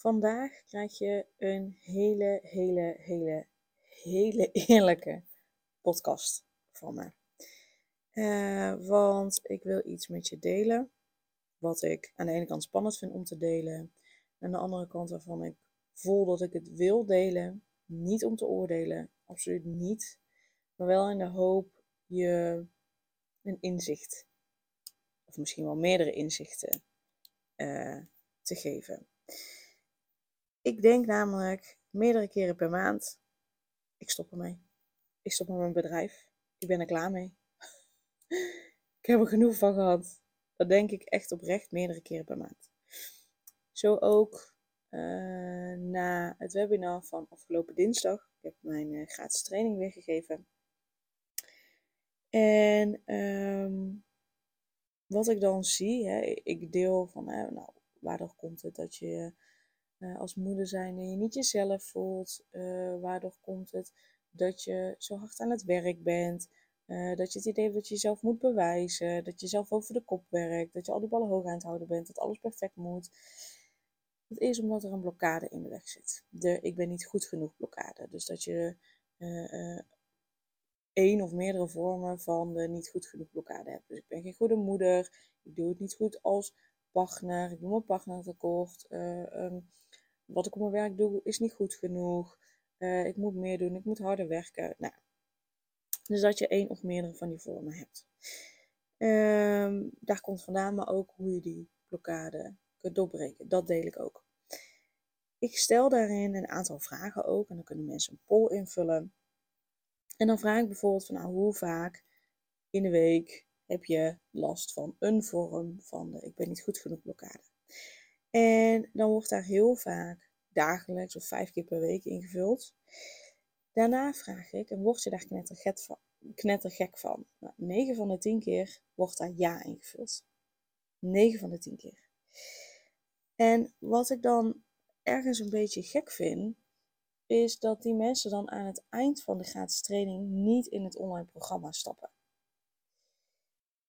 Vandaag krijg je een hele, hele, hele, hele eerlijke podcast van me. Uh, want ik wil iets met je delen. Wat ik aan de ene kant spannend vind om te delen. Aan de andere kant waarvan ik voel dat ik het wil delen. Niet om te oordelen, absoluut niet. Maar wel in de hoop je een inzicht, of misschien wel meerdere inzichten, uh, te geven. Ik denk namelijk meerdere keren per maand, ik stop ermee. Ik stop met mijn bedrijf. Ik ben er klaar mee. ik heb er genoeg van gehad. Dat denk ik echt oprecht meerdere keren per maand. Zo ook uh, na het webinar van afgelopen dinsdag. Ik heb mijn uh, gratis training weergegeven. En um, wat ik dan zie, hè, ik deel van, hè, nou, waardoor komt het dat je uh, als moeder zijn en je niet jezelf voelt. Uh, waardoor komt het dat je zo hard aan het werk bent. Uh, dat je het idee hebt dat je jezelf moet bewijzen. Dat je zelf over de kop werkt. Dat je al die ballen hoog aan het houden bent. Dat alles perfect moet. Dat is omdat er een blokkade in de weg zit. De ik ben niet goed genoeg blokkade. Dus dat je één of meerdere vormen van de niet goed genoeg blokkade hebt. Dus ik ben geen goede moeder. Ik doe het niet goed als partner. Ik doe mijn partner tekort. Um, wat ik op mijn werk doe is niet goed genoeg. Uh, ik moet meer doen, ik moet harder werken. Nou, dus dat je één of meerdere van die vormen hebt. Um, daar komt vandaan, maar ook hoe je die blokkade kunt doorbreken. Dat deel ik ook. Ik stel daarin een aantal vragen ook en dan kunnen mensen een poll invullen. En dan vraag ik bijvoorbeeld van nou, hoe vaak in de week heb je last van een vorm van de ik ben niet goed genoeg blokkade. En dan wordt daar heel vaak dagelijks of vijf keer per week ingevuld. Daarna vraag ik, en word je daar knettergek van? Van? Nou, 9 van de 10 keer wordt daar ja ingevuld. 9 van de 10 keer. En wat ik dan ergens een beetje gek vind, is dat die mensen dan aan het eind van de gratis training niet in het online programma stappen.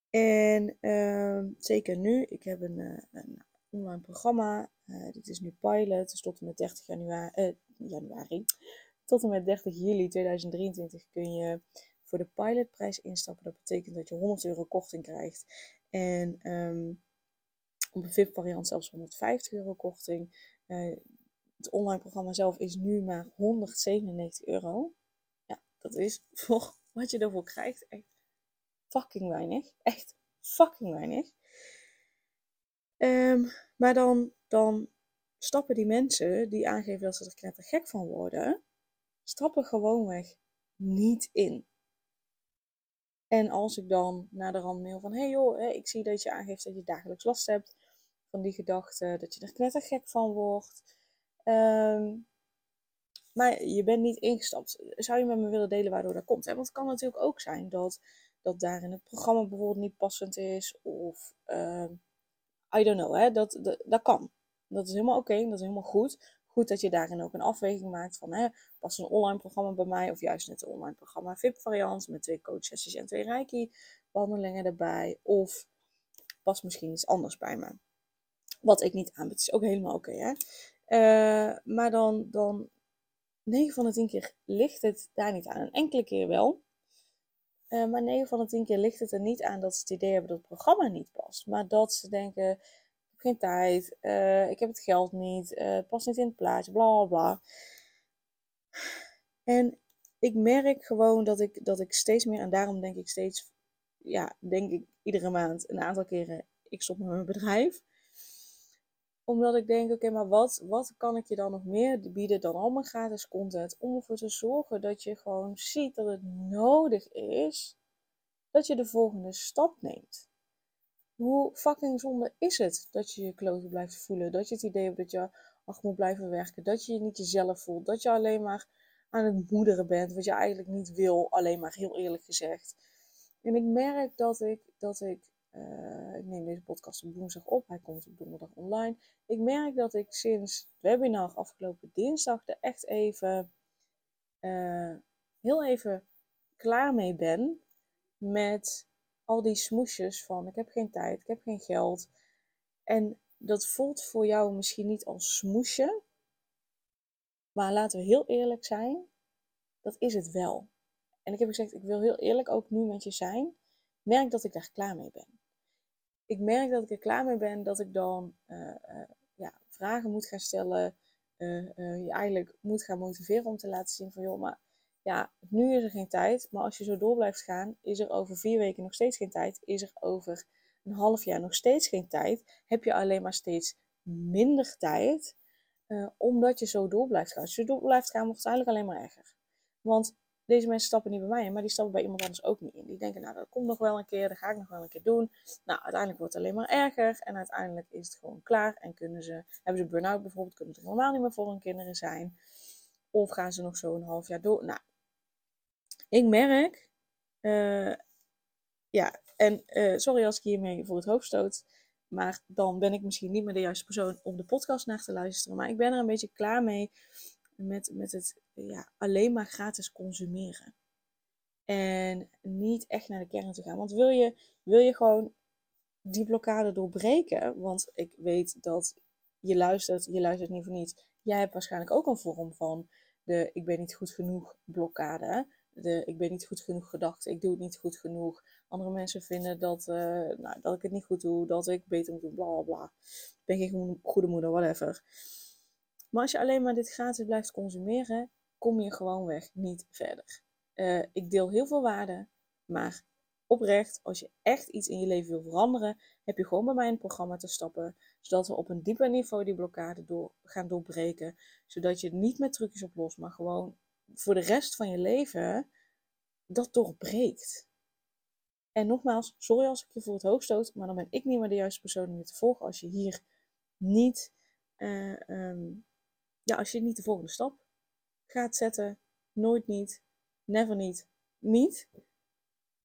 En uh, zeker nu, ik heb een, eh, een online programma. Uh, dit is nu pilot, dus tot en met 30 januari, uh, januari. Tot en met 30 juli 2023 kun je voor de pilotprijs instappen. Dat betekent dat je 100 euro korting krijgt. En um, op een VIP-variant zelfs 150 euro korting. Uh, het online programma zelf is nu maar 197 euro. Ja, dat is voor wat je ervoor krijgt echt fucking weinig. Echt fucking weinig. Um, maar dan, dan stappen die mensen die aangeven dat ze er gek van worden, stappen gewoonweg niet in. En als ik dan naar de rand mail van, hey joh, ik zie dat je aangeeft dat je dagelijks last hebt van die gedachte, dat je er gek van wordt. Um, maar je bent niet ingestapt. Zou je met me willen delen waardoor dat komt? Want het kan natuurlijk ook zijn dat, dat daar in het programma bijvoorbeeld niet passend is. Of uh, I don't know, hè? Dat, dat, dat kan. Dat is helemaal oké, dat is helemaal goed. Goed dat je daarin ook een afweging maakt van, hè, past een online programma bij mij of juist net een online programma VIP-variant met twee coachsessies en twee reiki-behandelingen erbij. Of past misschien iets anders bij me. Wat ik niet aanbied, is ook helemaal oké, hè. Uh, maar dan, dan 9 van de 10 keer ligt het daar niet aan. Een enkele keer wel. Uh, maar 9 van de 10 keer ligt het er niet aan dat ze het idee hebben dat het programma niet past. Maar dat ze denken, ik heb geen tijd, uh, ik heb het geld niet, uh, het past niet in het plaatje, bla bla. En ik merk gewoon dat ik, dat ik steeds meer, en daarom denk ik steeds, ja, denk ik iedere maand een aantal keren, ik stop met mijn bedrijf omdat ik denk, oké, maar wat, wat kan ik je dan nog meer bieden dan al mijn gratis content? Om ervoor te zorgen dat je gewoon ziet dat het nodig is dat je de volgende stap neemt. Hoe fucking zonde is het dat je je kloten blijft voelen? Dat je het idee hebt dat je hard moet blijven werken. Dat je je niet jezelf voelt. Dat je alleen maar aan het moederen bent. Wat je eigenlijk niet wil. Alleen maar heel eerlijk gezegd. En ik merk dat ik, dat ik, uh, ik neem deze podcast op woensdag op. Hij komt op donderdag online. Ik merk dat ik sinds het webinar afgelopen dinsdag er echt even, uh, heel even klaar mee ben. Met al die smoesjes van ik heb geen tijd, ik heb geen geld. En dat voelt voor jou misschien niet als smoesje. Maar laten we heel eerlijk zijn, dat is het wel. En ik heb gezegd, ik wil heel eerlijk ook nu met je zijn. Merk dat ik daar klaar mee ben. Ik merk dat ik er klaar mee ben dat ik dan uh, uh, ja, vragen moet gaan stellen. Uh, je eigenlijk moet gaan motiveren om te laten zien van joh, maar ja, nu is er geen tijd. Maar als je zo door blijft gaan, is er over vier weken nog steeds geen tijd. Is er over een half jaar nog steeds geen tijd. Heb je alleen maar steeds minder tijd. Omdat je zo door blijft gaan. Als je door blijft gaan, wordt het eigenlijk alleen maar erger. Want deze mensen stappen niet bij mij in, maar die stappen bij iemand anders ook niet in. Die denken, nou, dat komt nog wel een keer, dat ga ik nog wel een keer doen. Nou, uiteindelijk wordt het alleen maar erger en uiteindelijk is het gewoon klaar. En kunnen ze, hebben ze burn-out bijvoorbeeld, kunnen ze helemaal niet meer voor hun kinderen zijn. Of gaan ze nog zo een half jaar door. Nou, ik merk, uh, ja, en uh, sorry als ik hiermee voor het hoofd stoot, maar dan ben ik misschien niet meer de juiste persoon om de podcast naar te luisteren. Maar ik ben er een beetje klaar mee met, met het ja, alleen maar gratis consumeren. En niet echt naar de kern te gaan. Want wil je, wil je gewoon die blokkade doorbreken? Want ik weet dat je luistert, je luistert niet voor niets. Jij hebt waarschijnlijk ook een vorm van de ik ben niet goed genoeg blokkade de ik ben niet goed genoeg gedacht, ik doe het niet goed genoeg. Andere mensen vinden dat, uh, nou, dat ik het niet goed doe, dat ik beter moet doen, bla bla bla. Ik ben geen goede moeder, whatever. Maar als je alleen maar dit gratis blijft consumeren, kom je gewoonweg niet verder. Uh, ik deel heel veel waarde, maar oprecht, als je echt iets in je leven wil veranderen, heb je gewoon bij mij een programma te stappen, zodat we op een dieper niveau die blokkade door, gaan doorbreken, zodat je niet met trucjes oplost, maar gewoon voor de rest van je leven dat doorbreekt. En nogmaals, sorry als ik je voor het hoofd stoot, maar dan ben ik niet meer de juiste persoon om je te volgen als je hier niet, uh, um, ja, als je niet de volgende stap gaat zetten, nooit niet, never niet, niet,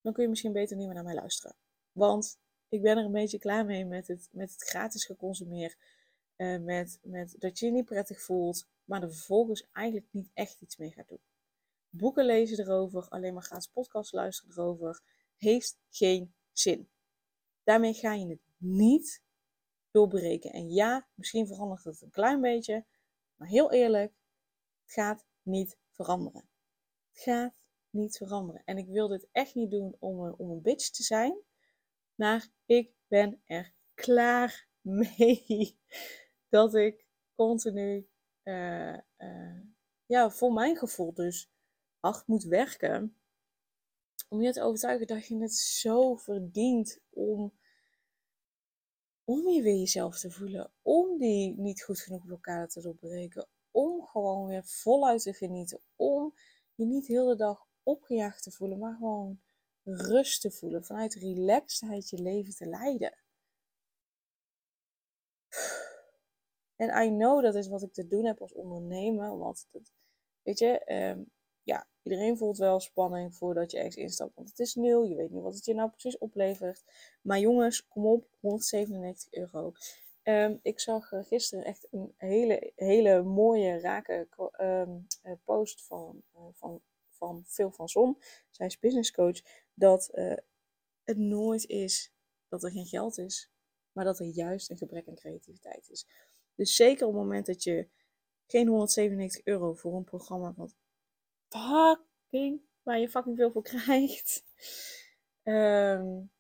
dan kun je misschien beter niet meer naar mij luisteren. Want ik ben er een beetje klaar mee met het, met het gratis geconsumeer. Uh, met, met dat je je niet prettig voelt, maar er vervolgens eigenlijk niet echt iets mee gaat doen. Boeken lezen erover, alleen maar gratis podcast luisteren erover, heeft geen zin. Daarmee ga je het niet doorbreken. En ja, misschien verandert het een klein beetje, maar heel eerlijk, het gaat niet veranderen. Het gaat niet veranderen. En ik wil dit echt niet doen om een, om een bitch te zijn, maar ik ben er klaar mee dat ik continu uh, ja, voor mijn gevoel dus hard moet werken. Om je te overtuigen dat je het zo verdient om, om je weer jezelf te voelen. Om die niet goed genoeg blokkade te doorbreken. Om gewoon weer voluit te genieten. Om je niet heel de dag opgejaagd te voelen, maar gewoon rust te voelen. Vanuit relaxedheid je leven te leiden. En I know dat is wat ik te doen heb als ondernemer. Want dat, weet je, um, ja, iedereen voelt wel spanning voordat je ergens instapt. Want het is nieuw, je weet niet wat het je nou precies oplevert. Maar jongens, kom op, 197 euro. Um, ik zag uh, gisteren echt een hele, hele mooie, rake um, uh, post van, uh, van, van Phil van Zon. Zij is business coach. Dat het nooit is dat er geen geld is. Maar dat er juist een gebrek aan creativiteit is. Dus zeker op het moment dat je geen 197 euro voor een programma wat fucking, waar je fucking veel voor krijgt. Um,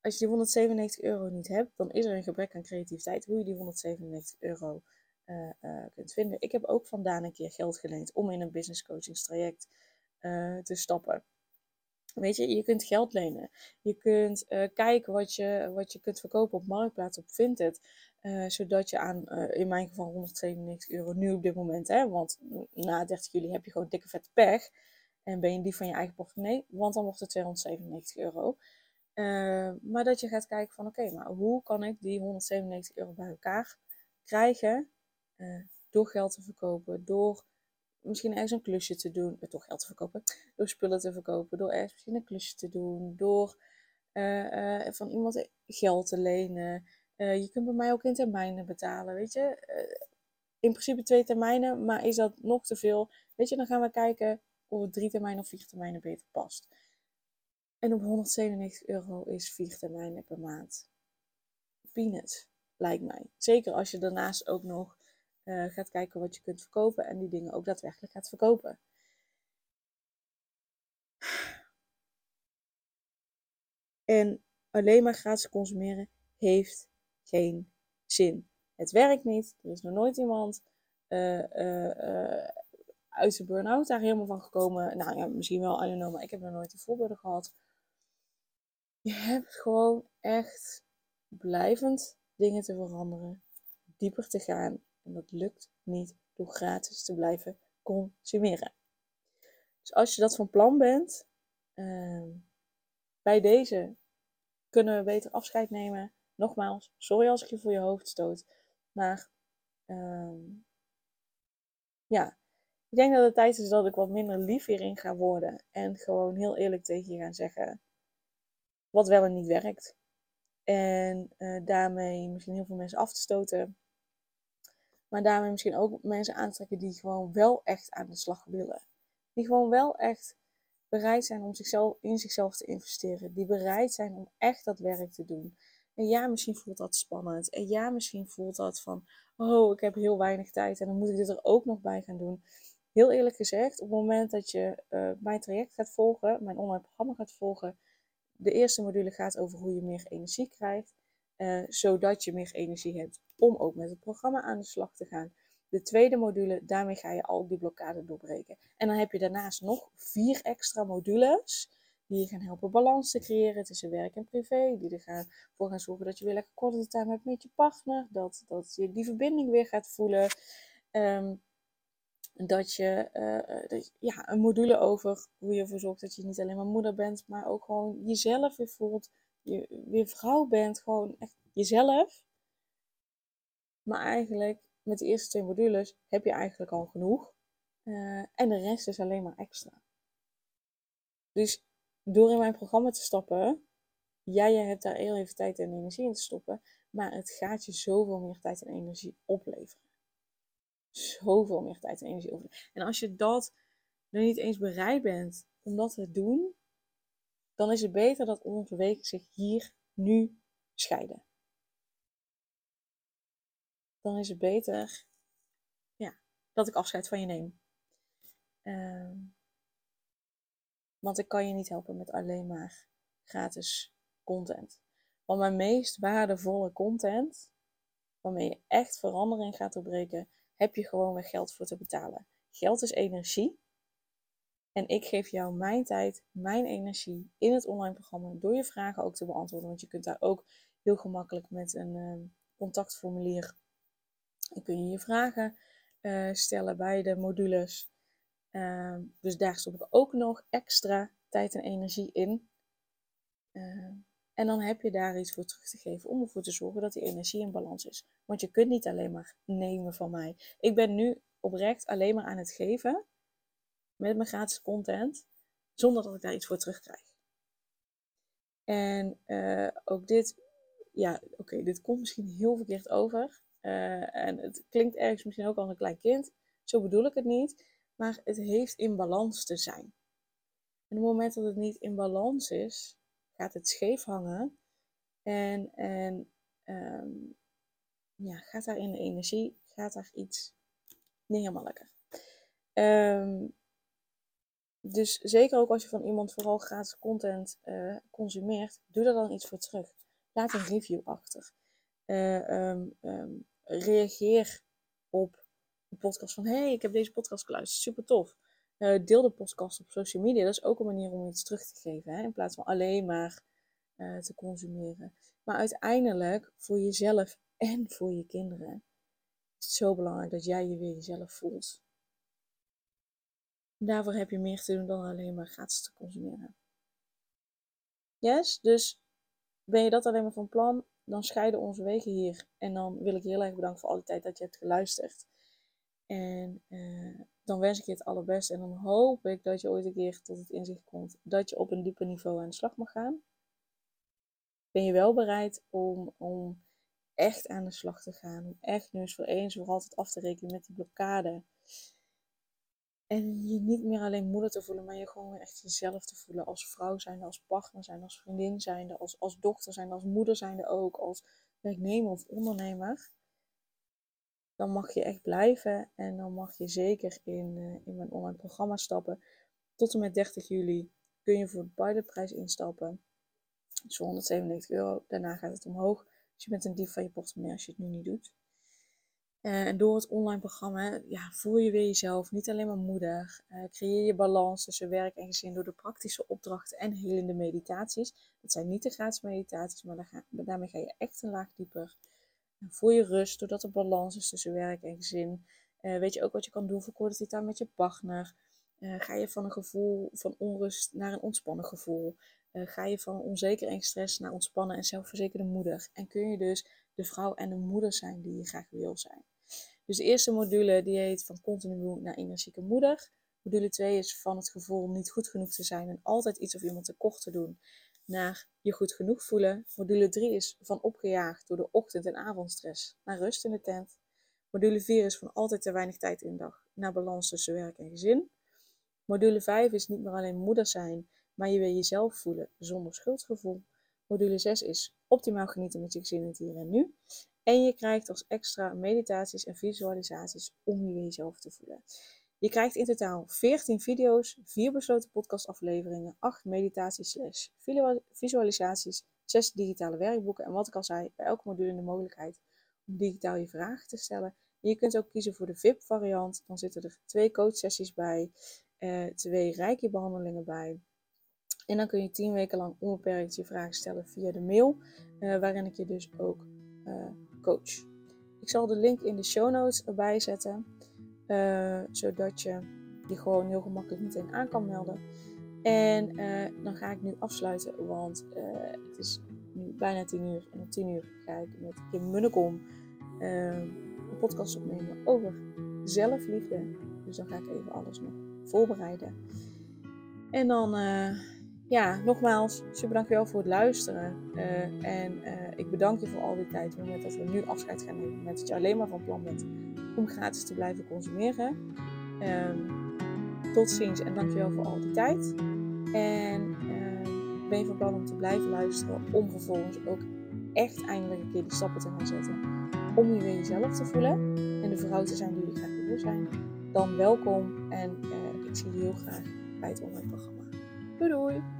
als je die 197 euro niet hebt, dan is er een gebrek aan creativiteit. Hoe je die 197 euro uh, uh, kunt vinden. Ik heb ook vandaan een keer geld geleend om in een business coachingstraject uh, te stappen. Weet je, je kunt geld lenen. Je kunt kijken wat je, wat je kunt verkopen op Marktplaats, op Vinted. Uh, zodat je aan, uh, in mijn geval 197 euro nu op dit moment, hè, want na 30 juli heb je gewoon dikke vette pech. En ben je die van je eigen portemonnee, want dan wordt het 297 euro. Uh, maar dat je gaat kijken van oké, maar hoe kan ik die 197 euro bij elkaar krijgen? door geld te verkopen, door misschien ergens een klusje te doen, door geld te verkopen, door spullen te verkopen, door ergens misschien een klusje te doen, door van iemand geld te lenen. Je kunt bij mij ook in termijnen betalen, weet je. in principe twee termijnen, maar is dat nog te veel? Weet je, dan gaan we kijken of het drie termijnen of vier termijnen beter past. En op 197 euro is vier termijnen per maand. Peanuts, lijkt mij. Zeker als je daarnaast ook nog uh, gaat kijken wat je kunt verkopen en die dingen ook daadwerkelijk gaat verkopen. En alleen maar gratis consumeren heeft geen zin. Het werkt niet. Er is nog nooit iemand uh, uh, uit de burn-out daar helemaal van gekomen. Nou ja, misschien wel, I don't know, maar ik heb nog nooit een voorbeelden gehad. Je hebt gewoon echt blijvend dingen te veranderen, dieper te gaan. En dat lukt niet door gratis te blijven consumeren. Dus als je dat van plan bent, uh, bij deze kunnen we beter afscheid nemen. Nogmaals, sorry als ik je voor je hoofd stoot. Maar uh, ja, ik denk dat het tijd is dat ik wat minder lief hierin ga worden. En gewoon heel eerlijk tegen je gaan zeggen wat wel en niet werkt. En uh, daarmee misschien heel veel mensen af te stoten. Maar daarmee misschien ook mensen aantrekken die gewoon wel echt aan de slag willen. Die gewoon wel echt bereid zijn om zichzelf, in zichzelf te investeren. Die bereid zijn om echt dat werk te doen. En ja, misschien voelt dat spannend. En ja, misschien voelt dat van, oh, ik heb heel weinig tijd en dan moet ik dit er ook nog bij gaan doen. Heel eerlijk gezegd, op het moment dat je uh, mijn traject gaat volgen, mijn online programma gaat volgen, de eerste module gaat over hoe je meer energie krijgt, uh, zodat je meer energie hebt om ook met het programma aan de slag te gaan. De tweede module, daarmee ga je al die blokkade doorbreken. En dan heb je daarnaast nog vier extra modules die je gaan helpen balans te creëren tussen werk en privé. Die er gaan voor gaan zorgen dat je weer lekker korte time hebt met je partner. Dat, dat je die verbinding weer gaat voelen. Um, dat je, ja, een module over hoe je ervoor zorgt dat je niet alleen maar moeder bent, maar ook gewoon jezelf weer voelt. Je weer vrouw bent, gewoon echt jezelf. Maar eigenlijk met de eerste twee modules heb je eigenlijk al genoeg. Uh, en de rest is alleen maar extra. Dus door in mijn programma te stappen, ja, je hebt daar heel even tijd en energie in te stoppen, maar het gaat je zoveel meer tijd en energie opleveren zoveel meer tijd en energie over. En als je dat nog niet eens bereid bent om dat te doen, dan is het beter dat onze wegen zich hier nu scheiden. Dan is het beter ja, dat ik afscheid van je neem. Uh, want ik kan je niet helpen met alleen maar gratis content. Want mijn meest waardevolle content, waarmee je echt verandering gaat doorbreken, heb je gewoon weer geld voor te betalen. Geld is energie. En ik geef jou mijn tijd, mijn energie in het online programma door je vragen ook te beantwoorden. Want je kunt daar ook heel gemakkelijk met een uh, contactformulier kun je je vragen uh, stellen bij de modules. Uh, dus daar stop ik ook nog extra tijd en energie in. Uh, en dan heb je daar iets voor terug te geven om ervoor te zorgen dat die energie in balans is. Want je kunt niet alleen maar nemen van mij. Ik ben nu oprecht alleen maar aan het geven met mijn gratis content, zonder dat ik daar iets voor terugkrijg. En uh, ook dit, ja, oké, dit komt misschien heel verkeerd over. Uh, en het klinkt ergens misschien ook als een klein kind. Zo bedoel ik het niet. Maar het heeft in balans te zijn. En op het moment dat het niet in balans is, gaat het scheef hangen. En, en um, ja, gaat daar in de energie, gaat daar iets niet helemaal lekker. Um, dus zeker ook als je van iemand vooral gratis content uh, consumeert, doe er dan iets voor terug. Laat een review achter. Um, um, reageer op de podcast van hey, ik heb deze podcast geluisterd, super tof. Uh, deel de podcast op social media. Dat is ook een manier om iets terug te geven. Hè? In plaats van alleen maar uh, te consumeren. Maar uiteindelijk voor jezelf en voor je kinderen is het zo belangrijk dat jij je weer jezelf voelt. Daarvoor heb je meer te doen dan alleen maar gratis te consumeren. Yes, dus ben je dat alleen maar van plan? dan scheiden onze wegen hier. En dan wil ik je heel erg bedanken voor alle tijd dat je hebt geluisterd. En uh, dan wens ik je het allerbeste. En dan hoop ik dat je ooit een keer tot het inzicht komt dat je op een dieper niveau aan de slag mag gaan. Ben je wel bereid om, om echt aan de slag te gaan? Om echt nu eens voor eens voor altijd af te rekenen met die blokkade. En je niet meer alleen moeder te voelen, maar je gewoon echt jezelf te voelen. Als vrouw zijnde, als partner zijnde, als vriendin zijnde, als, als dochter zijnde, als moeder zijnde ook, als werknemer of ondernemer dan mag je echt blijven en dan mag je zeker in, uh, in mijn online programma stappen. Tot en met 30 juli kun je voor de pilotprijs instappen. Dat is 197 euro. Daarna gaat het omhoog. Dus je bent een dief van je portemonnee als je het nu niet doet. Uh, en door het online programma ja, voel je weer jezelf, niet alleen maar moeder. Uh, creëer je balans tussen werk en gezin door de praktische opdrachten en helende meditaties. Dat zijn niet de gratis meditaties, maar daarmee ga je echt een laag dieper voel je rust doordat er balans is tussen werk en gezin. Uh, weet je ook wat je kan doen voor quality time met je partner. Uh, ga je van een gevoel van onrust naar een ontspannen gevoel. Uh, ga je van onzeker en stress naar ontspannen en zelfverzekerde moeder. En kun je dus de vrouw en de moeder zijn die je graag wil zijn. Dus de eerste module die heet van continu naar energieke moeder. Module 2 is van het gevoel niet goed genoeg te zijn en altijd iets of iemand tekort te doen naar je goed genoeg voelen. Module 3 is van opgejaagd door de ochtend- en avondstress naar rust in de tent. Module 4 is van altijd te weinig tijd in de dag naar balans tussen werk en gezin. Module 5 is niet meer alleen moeder zijn, maar je wil jezelf voelen zonder schuldgevoel. Module 6 is optimaal genieten met je gezin in het hier en nu. En je krijgt als extra meditaties en visualisaties om je jezelf te voelen. Je krijgt in totaal 14 video's, 4 besloten podcastafleveringen, 8 meditaties slash visualisaties, 6 digitale werkboeken en wat ik al zei, bij elke module de mogelijkheid om digitaal je vragen te stellen. je kunt ook kiezen voor de VIP variant, dan zitten er twee coachsessies bij, uh, twee rijke behandelingen bij. En dan kun je 10 weken lang onbeperkt je vragen stellen via de mail, uh, waarin ik je dus ook uh, coach. Ik zal de link in de show notes erbij zetten. Uh, zodat je je gewoon heel gemakkelijk meteen aan kan melden. En uh, dan ga ik nu afsluiten, want uh, het is nu bijna 10 uur. En om 10 uur ga ik met Kim Munnekom een podcast opnemen over zelfliefde. Dus dan ga ik even alles nog voorbereiden. En dan, ja, nogmaals, super dankjewel voor het luisteren. en ik bedank je voor al die tijd. Het moment dat we nu afscheid gaan nemen, met dat je alleen maar van plan bent om gratis te blijven consumeren. Um, tot ziens en dankjewel voor al die tijd. En um, ben je van plan om te blijven luisteren om vervolgens ook echt eindelijk een keer die stappen te gaan zetten. Om je weer jezelf te voelen en de vrouw te zijn die je graag wil zijn. Dan welkom en uh, ik zie je heel graag bij het online programma. Doei doei!